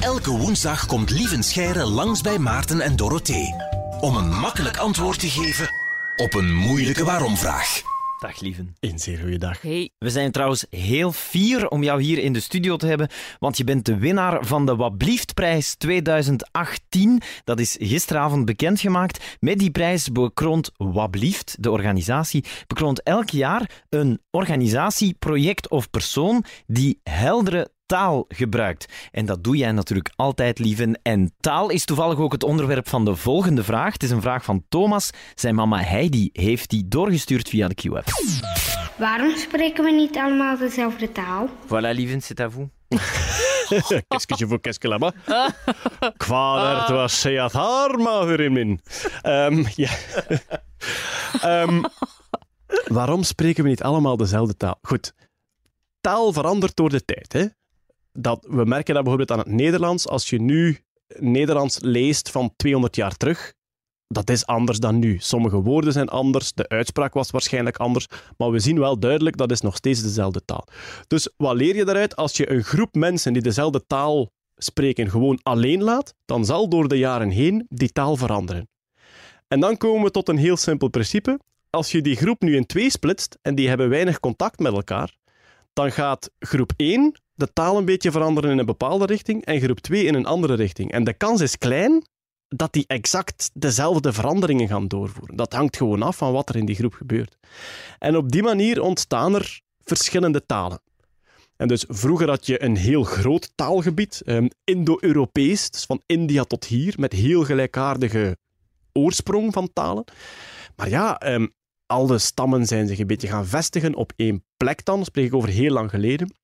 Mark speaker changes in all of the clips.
Speaker 1: Elke woensdag komt Lieven Scheire langs bij Maarten en Dorothee. Om een makkelijk antwoord te geven op een moeilijke waarom-vraag.
Speaker 2: Dag lieven.
Speaker 3: Een zeer goede dag.
Speaker 4: Hey,
Speaker 2: We zijn trouwens heel fier om jou hier in de studio te hebben, want je bent de winnaar van de Wablieft-prijs 2018. Dat is gisteravond bekendgemaakt. Met die prijs bekroont Wablieft, de organisatie, bekroont elk jaar een organisatie, project of persoon die heldere taal gebruikt. En dat doe jij natuurlijk altijd, lieven. En taal is toevallig ook het onderwerp van de volgende vraag. Het is een vraag van Thomas. Zijn mama Heidi heeft die doorgestuurd via de Q-app.
Speaker 5: Waarom spreken we niet allemaal dezelfde taal?
Speaker 2: Voilà, lieven, c'est à vous.
Speaker 3: Kesketje voor keskelabba. Kwaadert was Seat haar mager in min. Ehm, ja. Ehm, waarom spreken we niet allemaal dezelfde taal? Goed, taal verandert door de tijd. Hè? Dat, we merken dat bijvoorbeeld aan het Nederlands. Als je nu Nederlands leest van 200 jaar terug, dat is anders dan nu. Sommige woorden zijn anders, de uitspraak was waarschijnlijk anders, maar we zien wel duidelijk dat is nog steeds dezelfde taal. Dus wat leer je daaruit? Als je een groep mensen die dezelfde taal spreken gewoon alleen laat, dan zal door de jaren heen die taal veranderen. En dan komen we tot een heel simpel principe. Als je die groep nu in twee splitst en die hebben weinig contact met elkaar, dan gaat groep 1 de taal een beetje veranderen in een bepaalde richting en groep 2 in een andere richting. En de kans is klein dat die exact dezelfde veranderingen gaan doorvoeren. Dat hangt gewoon af van wat er in die groep gebeurt. En op die manier ontstaan er verschillende talen. En dus vroeger had je een heel groot taalgebied, ehm, Indo-Europees, dus van India tot hier, met heel gelijkaardige oorsprong van talen. Maar ja, ehm, alle stammen zijn zich een beetje gaan vestigen op één plek dan, dat spreek ik over heel lang geleden.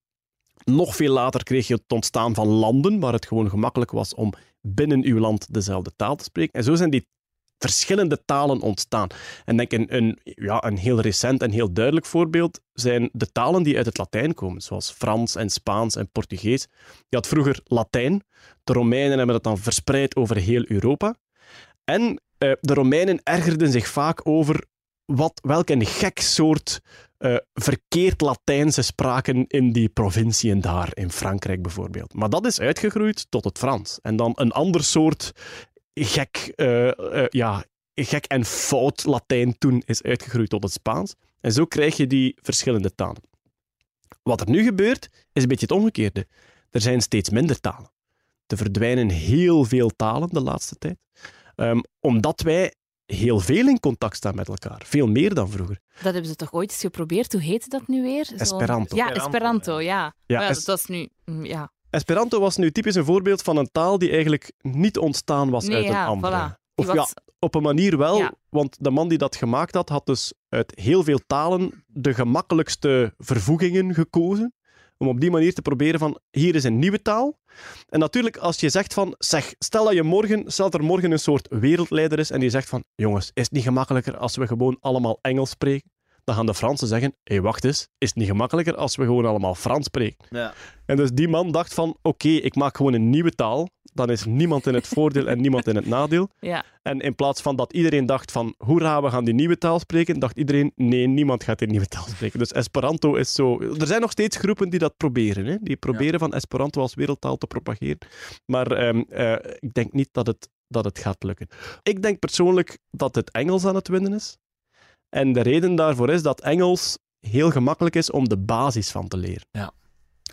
Speaker 3: Nog veel later kreeg je het ontstaan van landen, waar het gewoon gemakkelijk was om binnen uw land dezelfde taal te spreken. En zo zijn die verschillende talen ontstaan. En denk een, een, ja, een heel recent en heel duidelijk voorbeeld zijn de talen die uit het Latijn komen, zoals Frans en Spaans en Portugees. Je had vroeger Latijn. De Romeinen hebben dat dan verspreid over heel Europa. En eh, de Romeinen ergerden zich vaak over wat, welk een gek soort eh, verkeerd Latijn ze spraken in die provinciën daar, in Frankrijk bijvoorbeeld. Maar dat is uitgegroeid tot het Frans. En dan een ander soort gek, eh, eh, ja, gek en fout Latijn toen is uitgegroeid tot het Spaans. En zo krijg je die verschillende talen. Wat er nu gebeurt, is een beetje het omgekeerde. Er zijn steeds minder talen. Er verdwijnen heel veel talen de laatste tijd. Ehm, omdat wij heel veel in contact staan met elkaar. Veel meer dan vroeger.
Speaker 4: dat hebben ze toch ooit eens geprobeerd? Hoe heette dat nu weer? Zo-
Speaker 3: Esperanto.
Speaker 4: Ja, Esperanto, ja.
Speaker 3: Ja, es-
Speaker 4: dat is nu... mm, Ja.
Speaker 3: Esperanto was nu typisch een voorbeeld van een taal die eigenlijk niet ontstaan was
Speaker 4: Nee,
Speaker 3: uit een
Speaker 4: ja,
Speaker 3: andere.
Speaker 4: voilà. Die
Speaker 3: Of
Speaker 4: was-
Speaker 3: ja, op een manier wel,
Speaker 4: Ja.
Speaker 3: want de man die dat gemaakt had, had dus uit heel veel talen de gemakkelijkste vervoegingen gekozen. Om op die manier te proberen van, hier is een nieuwe taal. En natuurlijk, als je zegt van, zeg, stel dat je morgen, stel dat er morgen een soort wereldleider is en die zegt van, jongens, is het niet gemakkelijker als we gewoon allemaal Engels spreken? Dan gaan de Fransen zeggen, hé, hey, wacht eens, is het niet gemakkelijker als we gewoon allemaal Frans spreken?
Speaker 2: Ja.
Speaker 3: En dus die man dacht van, oké, ik maak gewoon een nieuwe taal. Dan is niemand in het voordeel en niemand in het nadeel.
Speaker 4: ja.
Speaker 3: En in plaats van dat iedereen dacht van, hoera, we gaan die nieuwe taal spreken, dacht iedereen, nee, niemand gaat die nieuwe taal spreken. Dus Esperanto is zo... Er zijn nog steeds groepen die dat proberen. Hè? Die proberen van Esperanto als wereldtaal te propageren. Maar ehm, eh, ik denk niet dat het, dat het gaat lukken. Ik denk persoonlijk dat het Engels aan het winnen is. En de reden daarvoor is dat Engels heel gemakkelijk is om de basis van te leren.
Speaker 2: Ja.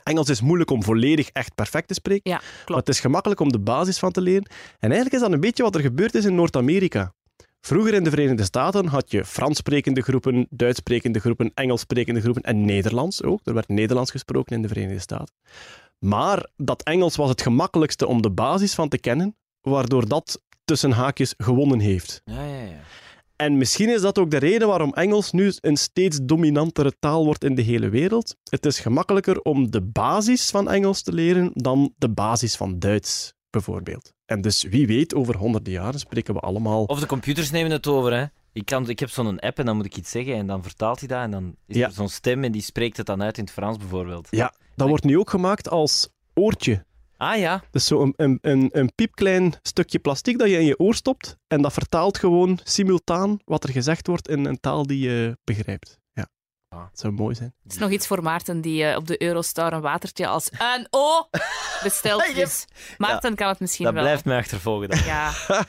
Speaker 3: Engels is moeilijk om volledig echt perfect te spreken.
Speaker 4: Ja,
Speaker 3: Maar het is gemakkelijk om de basis van te leren. En eigenlijk is dat een beetje wat er gebeurd is in Noord-Amerika. Vroeger in de Verenigde Staten had je Frans sprekende groepen, Duits sprekende groepen, Engels sprekende groepen en Nederlands ook. Er werd Nederlands gesproken in de Verenigde Staten. Maar dat Engels was het gemakkelijkste om de basis van te kennen, waardoor dat tussen haakjes gewonnen heeft.
Speaker 2: Ja, ja, ja.
Speaker 3: En misschien is dat ook de reden waarom Engels nu een steeds dominantere taal wordt in de hele wereld. Het is gemakkelijker om de basis van Engels te leren dan de basis van Duits, bijvoorbeeld. En dus wie weet, over honderden jaren spreken we allemaal...
Speaker 2: Of de computers nemen het over, hè. Ik, kan, ik heb zo'n app en dan moet ik iets zeggen en dan vertaalt hij dat en dan is
Speaker 3: Ja.
Speaker 2: er zo'n stem en die spreekt het dan uit in het Frans bijvoorbeeld.
Speaker 3: Ja, dat wordt nu ook gemaakt als oortje.
Speaker 2: Ah ja,
Speaker 3: Dus zo'n een, een, een piepklein stukje plastic dat je in je oor stopt en dat vertaalt gewoon simultaan wat er gezegd wordt in een taal die je begrijpt. Ja. Het zou mooi zijn.
Speaker 4: Het is nog iets voor Maarten die eh, op de Eurostar een watertje als een O bestelt. Dus Maarten kan het misschien
Speaker 2: Dat
Speaker 4: wel.
Speaker 2: blijft mij achtervolgen. dan.
Speaker 4: Ja.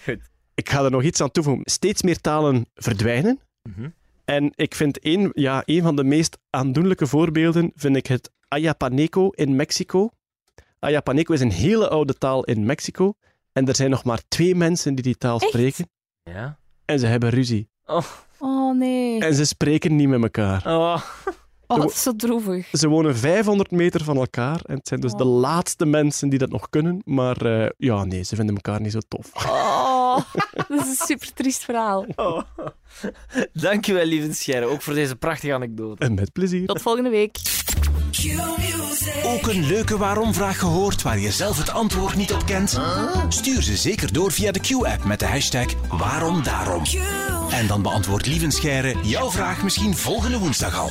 Speaker 3: Ik ga er nog iets aan toevoegen. Steeds meer talen verdwijnen.
Speaker 2: Mhm.
Speaker 3: En ik vind een, ja, een van de meest aandoenlijke voorbeelden vind ik het Ayapaneco in Mexico. Ayapaneco is een hele oude taal in Mexico. En er zijn nog maar twee mensen die die taal
Speaker 4: Echt?
Speaker 3: spreken.
Speaker 2: Ja.
Speaker 3: En ze hebben ruzie.
Speaker 2: Oh.
Speaker 4: Oh nee.
Speaker 3: En ze spreken niet met elkaar.
Speaker 2: Oh.
Speaker 4: Oh, dat is zo droevig.
Speaker 3: Ze wonen 500 meter van elkaar. En het zijn dus de
Speaker 4: Oh.
Speaker 3: laatste mensen die dat nog kunnen. Maar eh, ja, nee, ze vinden elkaar niet zo tof.
Speaker 4: Oh, dat is een super triest verhaal.
Speaker 2: Oh. Dankjewel, lieve Scherre, ook voor deze prachtige anekdote.
Speaker 3: En met plezier.
Speaker 4: Tot volgende week.
Speaker 1: Ook een leuke waarom-vraag gehoord waar je zelf het antwoord niet op kent? Stuur ze zeker door via de Q-app met de hashtag waarom daarom. En dan beantwoordt Lievenscheire jouw vraag misschien volgende woensdag al.